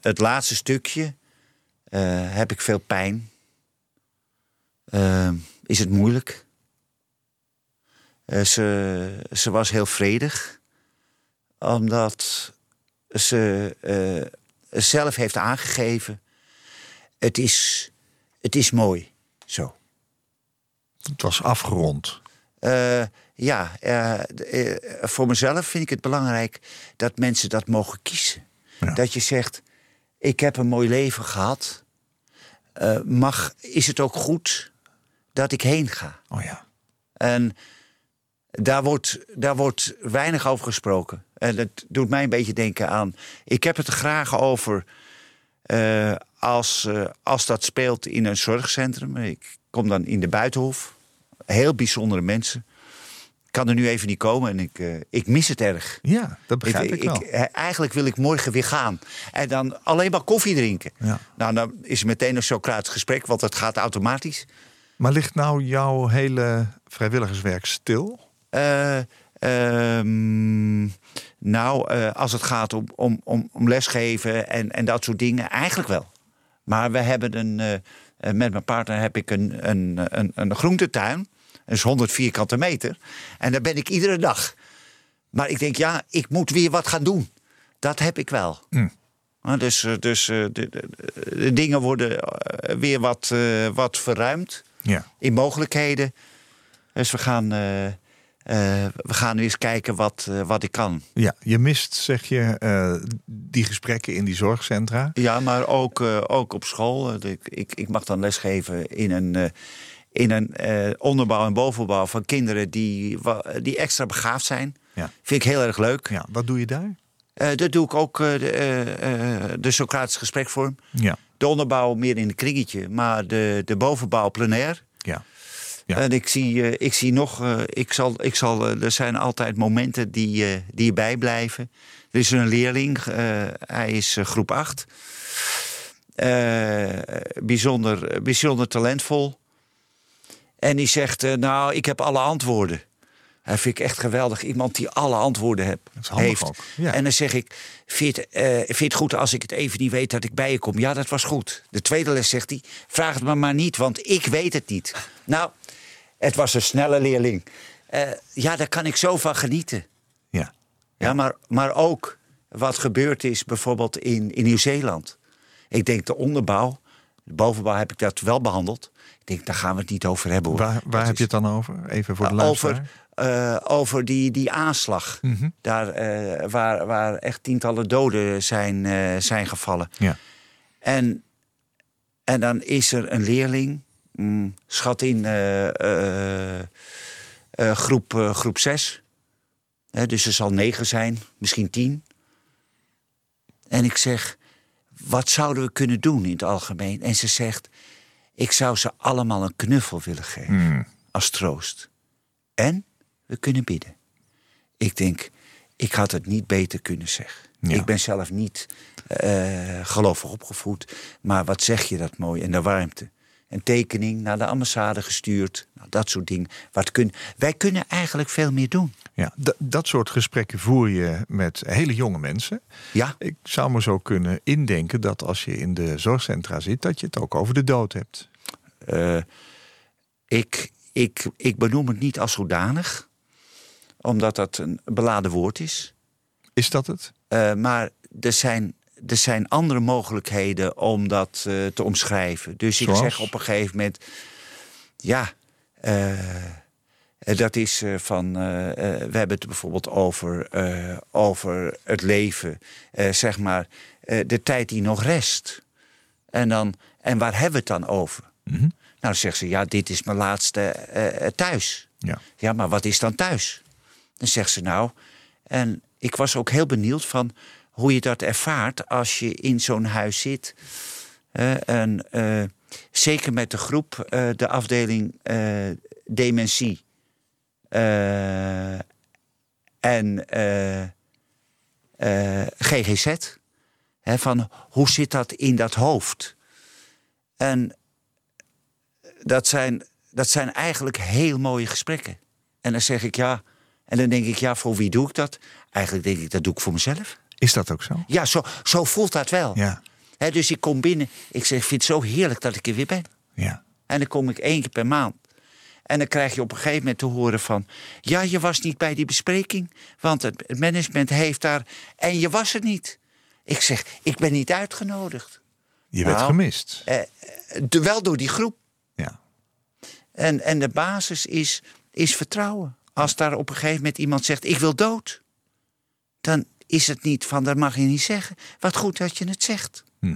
[SPEAKER 4] het laatste stukje heb ik veel pijn. Is het moeilijk? Ze, ze was heel vredig omdat ze eh, zelf heeft aangegeven: het is, het is mooi zo.
[SPEAKER 3] Het was afgerond.
[SPEAKER 4] Eh, ja, eh, voor mezelf vind ik het belangrijk dat mensen dat mogen kiezen.
[SPEAKER 3] Ja.
[SPEAKER 4] Dat je zegt: ik heb een mooi leven gehad. Eh, mag, is het ook goed dat ik heen ga?
[SPEAKER 3] Oh ja.
[SPEAKER 4] En daar wordt, daar wordt weinig over gesproken. En dat doet mij een beetje denken aan. Ik heb het er graag over eh, als, eh, als dat speelt in een zorgcentrum. Ik kom dan in de buitenhof. Heel bijzondere mensen. Ik kan er nu even niet komen en ik, eh, ik mis het erg.
[SPEAKER 3] Ja, dat begrijp ik, wel.
[SPEAKER 4] eigenlijk wil ik morgen weer gaan. En dan alleen maar koffie drinken.
[SPEAKER 3] Ja.
[SPEAKER 4] Nou, dan is er meteen een Socratisch gesprek, want het gaat automatisch.
[SPEAKER 3] Maar ligt nou jouw hele vrijwilligerswerk stil?
[SPEAKER 4] Eh, ehm, nou, eh, als het gaat om, om, om, om lesgeven en, en dat soort dingen, eigenlijk wel. Maar we hebben een, eh, met mijn partner heb ik een, een, een, een groentetuin. Dat is 100 vierkante meter. En daar ben ik iedere dag. Maar ik denk, ja, ik moet weer wat gaan doen. Dat heb ik wel. Nou, dus dus de, de- de dingen worden weer wat, wat verruimd
[SPEAKER 3] Ja.
[SPEAKER 4] in mogelijkheden. Dus we gaan, eh, we gaan nu eens kijken wat, eh, wat ik kan.
[SPEAKER 3] Ja, je mist, zeg je, eh, die gesprekken in die zorgcentra.
[SPEAKER 4] Ja, maar ook, ook op school. Ik, ik, ik mag dan lesgeven in een, in een onderbouw en bovenbouw van kinderen die, die extra begaafd zijn.
[SPEAKER 3] Ja.
[SPEAKER 4] Vind ik heel erg leuk.
[SPEAKER 3] Ja, wat doe je daar?
[SPEAKER 4] Dat doe ik ook de, de Socratische gespreksvorm.
[SPEAKER 3] Ja.
[SPEAKER 4] De onderbouw meer in een kringetje, maar de, de bovenbouw plenair.
[SPEAKER 3] Ja. Ja.
[SPEAKER 4] En ik zie, eh, ik zie nog, eh, ik zal, ik zal, eh, er zijn altijd momenten die, die je bijblijven. Er is een leerling, hij is groep 8. bijzonder, bijzonder talentvol. En die zegt, nou, ik heb alle antwoorden. Hij vind ik echt geweldig. Iemand die alle antwoorden heb,
[SPEAKER 3] is handig
[SPEAKER 4] heeft.
[SPEAKER 3] ook, ja.
[SPEAKER 4] En dan zeg ik, vind je, het, vind je het goed als ik het even niet weet dat ik bij je kom? Ja, dat was goed. De tweede les zegt hij, vraag het me maar niet, want ik weet het niet. Nou, het was een snelle leerling. Eh, ja, daar kan ik zo van genieten.
[SPEAKER 3] Ja.
[SPEAKER 4] Ja, maar, maar ook wat gebeurd is bijvoorbeeld in, in Nieuw-Zeeland. Ik denk de onderbouw, de bovenbouw heb ik dat wel behandeld. Ik denk, daar gaan we het niet over hebben hoor.
[SPEAKER 3] Waar, waar heb
[SPEAKER 4] is-
[SPEAKER 3] je het dan over? Even voor de
[SPEAKER 4] over,
[SPEAKER 3] luisteraar.
[SPEAKER 4] eh, over die, die aanslag.
[SPEAKER 3] Mhm.
[SPEAKER 4] Daar, waar, waar echt tientallen doden zijn, zijn gevallen.
[SPEAKER 3] Ja.
[SPEAKER 4] En, en dan is er een leerling, mm, schat in eh, eh, eh, groep, groep 6. dus er zal negen zijn, misschien tien. En ik zeg, wat zouden we kunnen doen in het algemeen? En ze zegt, ik zou ze allemaal een knuffel willen geven
[SPEAKER 3] Hmm.
[SPEAKER 4] als troost. En we kunnen bidden. Ik denk, ik had het niet beter kunnen zeggen.
[SPEAKER 3] Ja.
[SPEAKER 4] Ik ben zelf niet eh, gelovig opgevoed. Maar wat zeg je dat mooi en de warmte. Een tekening naar de ambassade gestuurd. Nou, dat soort dingen. Wat kun, wij kunnen eigenlijk veel meer doen.
[SPEAKER 3] Ja, dat soort gesprekken voer je met hele jonge mensen.
[SPEAKER 4] Ja,
[SPEAKER 3] Ik zou me zo kunnen indenken dat als je in de zorgcentra zit, dat je het ook over de dood hebt.
[SPEAKER 4] eh, ik, ik, ik benoem het niet als zodanig. Omdat dat een beladen woord is.
[SPEAKER 3] Is dat het?
[SPEAKER 4] Eh, maar er zijn, er zijn andere mogelijkheden om dat eh, te omschrijven. Dus ik zeg op een gegeven moment... Ja, eh, dat is eh, van... we hebben het bijvoorbeeld over, over het leven. zeg maar, de tijd die nog rest. En, dan, en waar hebben we het dan over?
[SPEAKER 3] Mhm.
[SPEAKER 4] Nou, zegt ze, ja, dit is mijn laatste thuis.
[SPEAKER 3] Ja.
[SPEAKER 4] Ja, maar wat is dan thuis? Dan zegt ze nou. En ik was ook heel benieuwd van hoe je dat ervaart als je in zo'n huis zit. Eh, en eh, zeker met de groep, eh, de afdeling dementie. En GGZ. Van hoe zit dat in dat hoofd? En dat zijn, dat zijn eigenlijk heel mooie gesprekken. En dan zeg ik ja. En dan denk ik, ja, voor wie doe ik dat? Eigenlijk denk ik, dat doe ik voor mezelf.
[SPEAKER 3] Is dat ook zo?
[SPEAKER 4] Ja, zo, zo voelt dat wel.
[SPEAKER 3] Ja.
[SPEAKER 4] Dus ik kom binnen. Ik zeg, ik vind het zo heerlijk dat ik er weer ben.
[SPEAKER 3] Ja.
[SPEAKER 4] En dan kom ik één keer per maand. En dan krijg je op een gegeven moment te horen van... ja, je was niet bij die bespreking, want het management heeft daar... en je was er niet. Ik zeg, ik ben niet uitgenodigd.
[SPEAKER 3] Je werd
[SPEAKER 4] Nou.
[SPEAKER 3] gemist.
[SPEAKER 4] Eh, eh, wel door die groep.
[SPEAKER 3] Ja.
[SPEAKER 4] En, en de basis is, is vertrouwen. Als daar op een gegeven moment iemand zegt: Ik wil dood. dan is het niet van: Dat mag je niet zeggen. Wat goed dat je het zegt.
[SPEAKER 3] Hm.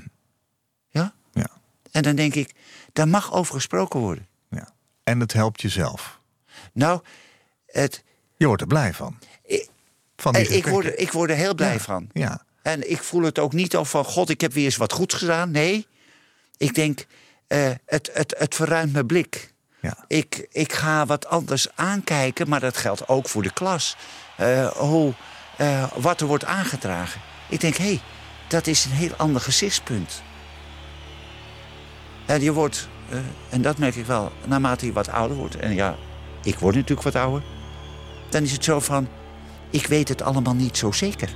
[SPEAKER 4] Ja?
[SPEAKER 3] Ja.
[SPEAKER 4] En dan denk ik: Daar mag over gesproken worden.
[SPEAKER 3] ja. En het helpt jezelf.
[SPEAKER 4] Nou, het,
[SPEAKER 3] Je wordt er blij van.
[SPEAKER 4] Ik-
[SPEAKER 3] Van die
[SPEAKER 4] eh, ik, word, er- ik word er heel blij
[SPEAKER 3] Ja.
[SPEAKER 4] van.
[SPEAKER 3] Ja.
[SPEAKER 4] En ik voel het ook niet of van God, ik heb weer eens wat goeds gedaan. Nee, ik denk, eh, het, het, het verruimt mijn blik.
[SPEAKER 3] Ja.
[SPEAKER 4] Ik, ik ga wat anders aankijken, maar dat geldt ook voor de klas. Hoe, eh, wat er wordt aangedragen. Ik denk, hé, hey, dat is een heel ander gezichtspunt. En je wordt, eh, en dat merk ik wel, naarmate je wat ouder wordt... en ja, ik word natuurlijk wat ouder... dan is het zo van, ik weet het allemaal niet zo zeker.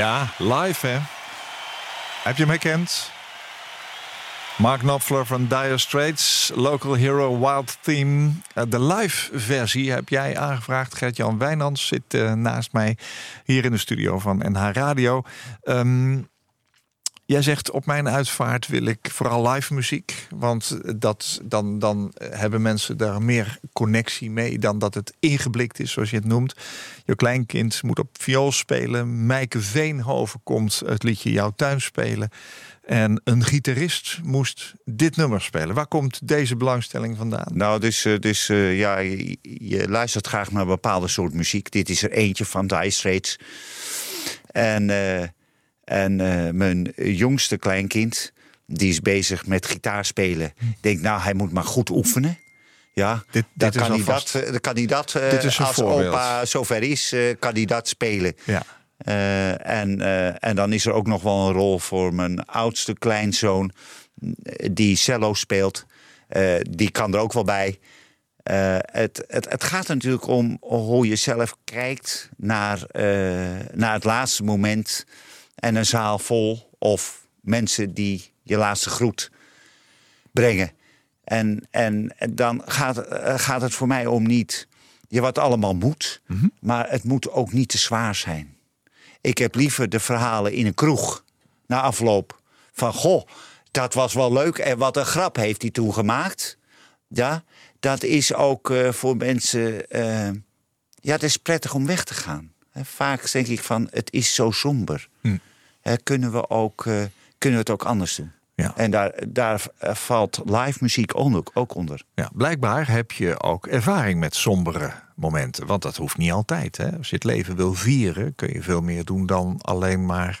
[SPEAKER 3] Ja, live hè. Heb je hem herkend? Mark Knopfler van Dire Straits, Local Hero Wild Theme. Eh, De live versie heb jij aangevraagd. Gert-Jan Wijnands zit eh, naast mij hier in de studio van NH Radio. Ehm, jij zegt op mijn uitvaart wil ik vooral live muziek. Want dat, dan, dan hebben mensen daar meer connectie mee dan dat het ingeblikt is, zoals je het noemt. Je kleinkind moet op viool spelen. Mijke Veenhoven komt het liedje Jouw Tuin spelen. En een gitarist moest dit nummer spelen. Waar komt deze belangstelling vandaan?
[SPEAKER 4] Nou, dus, eh, dus eh, ja, je, luistert graag naar bepaalde soort muziek. Dit is er eentje van Dire Straits. En, eh, en eh, mijn jongste kleinkind, die is bezig met gitaarspelen. Denkt, nou, hij moet maar goed oefenen. Ja,
[SPEAKER 3] Dit- dit is
[SPEAKER 4] kan hij dat, eh, dan kan hij dat, eh,
[SPEAKER 3] Dit is een
[SPEAKER 4] als
[SPEAKER 3] voorbeeld.
[SPEAKER 4] opa zover is, eh, kan hij dat spelen.
[SPEAKER 3] Ja.
[SPEAKER 4] Eh, en, eh, en dan is er ook nog wel een rol voor mijn oudste kleinzoon, eh, die cello speelt. Eh, die kan er ook wel bij. Eh, het, het, het gaat natuurlijk om hoe je zelf kijkt naar, eh, naar het laatste moment. En een zaal vol of mensen die je laatste groet brengen. En, en dan gaat, eh, gaat het voor mij om niet je wat allemaal moet, maar het moet ook niet te zwaar zijn. Ik heb liever de verhalen in een kroeg na afloop van goh, dat was wel leuk en wat een grap heeft hij toen gemaakt. Ja, dat is ook eh, voor mensen. eh, ja, het is prettig om weg te gaan. Vaak denk ik van het is zo somber. Hè, kunnen, we ook, eh, kunnen we het ook anders doen?
[SPEAKER 3] Ja.
[SPEAKER 4] En daar, daar eh, valt live muziek ook ook onder.
[SPEAKER 3] Ja, blijkbaar heb je ook ervaring met sombere momenten. Want dat hoeft niet altijd. Hè? Als je het leven wil vieren, kun je veel meer doen dan alleen maar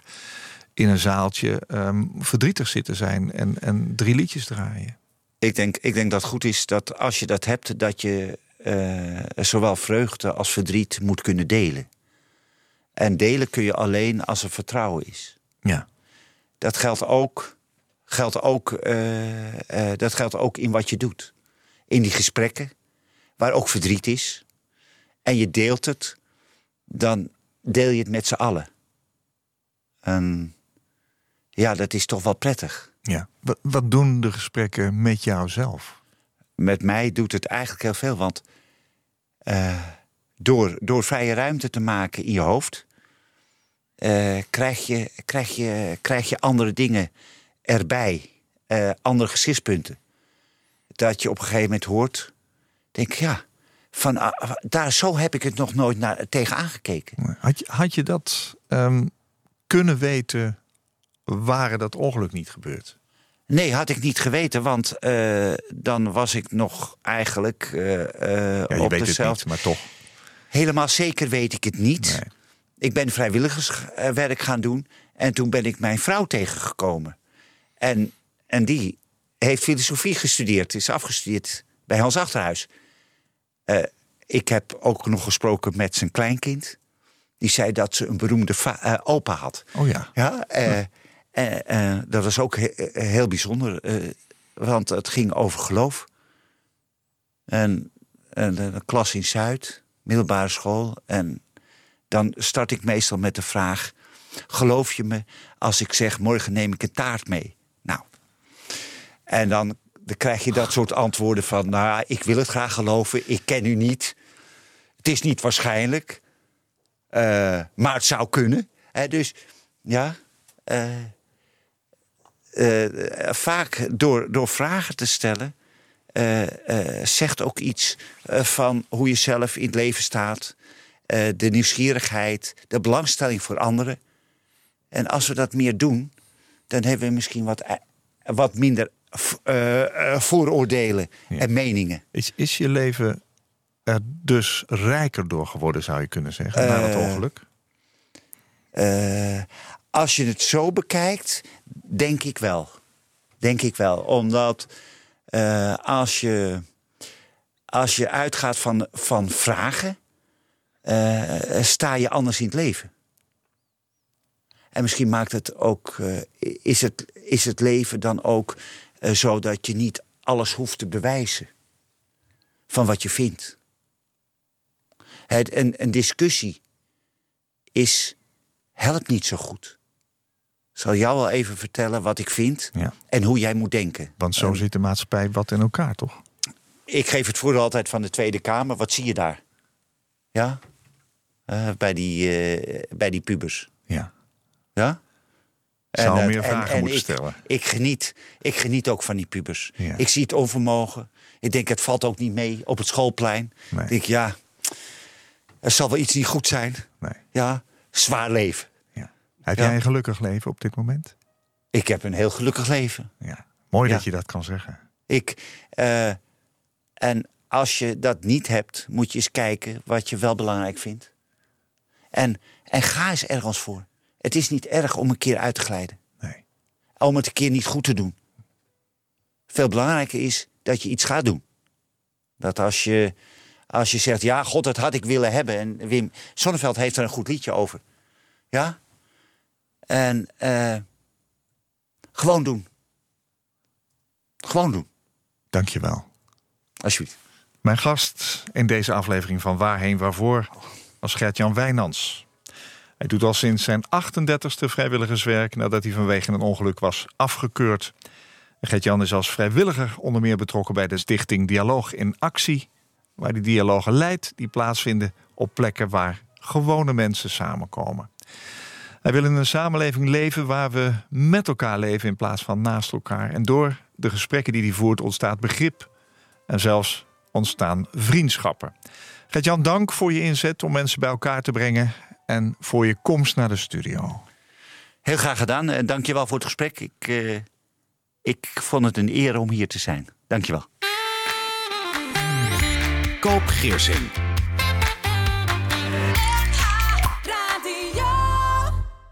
[SPEAKER 3] in een zaaltje ehm, verdrietig zitten zijn en, en drie liedjes draaien.
[SPEAKER 4] Ik denk, ik denk dat het goed is dat als je dat hebt, dat je eh, zowel vreugde als verdriet moet kunnen delen. En delen kun je alleen als er vertrouwen is.
[SPEAKER 3] Ja,
[SPEAKER 4] Dat geldt ook, geldt ook, eh, eh, dat geldt ook in wat je doet. In die gesprekken, waar ook verdriet is. En je deelt het, dan deel je het met z'n allen. En ja, dat is toch wel prettig.
[SPEAKER 3] ja. Wat, wat doen de gesprekken met jouzelf?
[SPEAKER 4] met mij doet het eigenlijk heel veel. Want eh, door, door vrije ruimte te maken in je hoofd, eh, krijg, je, krijg, je, krijg je andere dingen erbij, eh, andere gezichtspunten. Dat je op een gegeven moment hoort, denk ja, van, ah, daar, zo heb ik het nog nooit naar, tegen aangekeken.
[SPEAKER 3] Had je, had je dat ehm, kunnen weten, waren dat ongeluk niet gebeurd?
[SPEAKER 4] Nee, had ik niet geweten, want eh, dan was ik nog eigenlijk
[SPEAKER 3] Ja, je
[SPEAKER 4] op
[SPEAKER 3] weet het
[SPEAKER 4] dezelfde...
[SPEAKER 3] niet, maar toch.
[SPEAKER 4] Helemaal zeker weet ik het niet.
[SPEAKER 3] Nee.
[SPEAKER 4] Ik ben vrijwilligerswerk gaan doen. En toen ben ik mijn vrouw tegengekomen. En, en die heeft filosofie gestudeerd. Is afgestudeerd bij Hans Achterhuis. Eh, ik heb ook nog gesproken met zijn kleinkind. Die zei dat ze een beroemde eh, opa had.
[SPEAKER 3] Oh ja.
[SPEAKER 4] Ja, eh, dat was ook he- heel bijzonder. want het ging over geloof. En, en een klas in Zuid, middelbare school. En dan start ik meestal met de vraag... geloof je me als ik zeg, morgen neem ik een taart mee? Nou, en dan, dan krijg je dat soort antwoorden van... nou, ik wil het graag geloven, ik ken u niet. Het is niet waarschijnlijk, eh, maar het zou kunnen. Hè, dus ja, eh, eh, vaak door, door vragen te stellen... zegt ook iets van hoe je zelf in het leven staat. Eh, de nieuwsgierigheid, de belangstelling voor anderen. En als we dat meer doen, dan hebben we misschien wat, eh, wat minder eh, vooroordelen en meningen.
[SPEAKER 3] Is, is je leven er dus rijker door geworden, zou je kunnen zeggen, na het ongeluk?
[SPEAKER 4] Als je het zo bekijkt, denk ik wel. Denk ik wel. Omdat als, je, als je uitgaat van, van vragen, eh, sta je anders in het leven. En misschien maakt het ook, eh, is, het, is het leven dan ook eh, zo dat je niet alles hoeft te bewijzen van wat je vindt. Het, een, een discussie is helpt niet zo goed. Ik zal jou wel even vertellen wat ik vind
[SPEAKER 3] Ja.
[SPEAKER 4] en hoe jij moet denken.
[SPEAKER 3] Want zo zit de maatschappij wat in elkaar, toch?
[SPEAKER 4] Ik geef het voordeel altijd van de Tweede Kamer. Wat zie je daar? Ja? Eh, bij, die, eh, bij die pubers.
[SPEAKER 3] Ja.
[SPEAKER 4] Ja?
[SPEAKER 3] Zou
[SPEAKER 4] eh,
[SPEAKER 3] meer vragen moeten
[SPEAKER 4] ik,
[SPEAKER 3] stellen.
[SPEAKER 4] Ik geniet, ik geniet ook van die pubers.
[SPEAKER 3] Ja.
[SPEAKER 4] Ik zie het onvermogen. Ik denk, het valt ook niet mee op het schoolplein.
[SPEAKER 3] Nee.
[SPEAKER 4] Ik denk, ja, er zal wel iets niet goed zijn.
[SPEAKER 3] Nee.
[SPEAKER 4] Ja, zwaar leven.
[SPEAKER 3] Ja. Heb
[SPEAKER 4] Ja.
[SPEAKER 3] jij een gelukkig leven op dit moment?
[SPEAKER 4] Ik heb een heel gelukkig leven.
[SPEAKER 3] Ja. Mooi dat je dat kan zeggen.
[SPEAKER 4] Ik, eh, en als je dat niet hebt, moet je eens kijken wat je wel belangrijk vindt. En, en ga eens ergens voor. Het is niet erg om een keer uit te glijden.
[SPEAKER 3] Nee.
[SPEAKER 4] Om het een keer niet goed te doen. Veel belangrijker is dat je iets gaat doen. Dat als je, als je zegt, ja, god, dat had ik willen hebben. En Wim Sonneveld heeft er een goed liedje over. Ja? En eh, gewoon doen. Gewoon doen,
[SPEAKER 3] Dankjewel.
[SPEAKER 4] alsjeblieft.
[SPEAKER 3] Mijn gast in deze aflevering van Waarheen Waarvoor was Gert-Jan Wijnands. Hij doet al sinds zijn 38e vrijwilligerswerk nadat hij vanwege een ongeluk was afgekeurd. Gert-Jan is als vrijwilliger onder meer betrokken bij de stichting Dialoog in Actie, waar die dialogen leidt die plaatsvinden op plekken waar gewone mensen samenkomen. Hij wil in een samenleving leven waar we met elkaar leven in plaats van naast elkaar. En door de gesprekken die hij voert ontstaat begrip en zelfs ontstaan vriendschappen. Gert-Jan, dank voor je inzet om mensen bij elkaar te brengen en voor je komst naar de studio.
[SPEAKER 4] Heel graag gedaan. En dankjewel voor het gesprek. Ik, eh, ik vond het een eer om hier te zijn. Dankjewel.
[SPEAKER 2] Koop Geersing.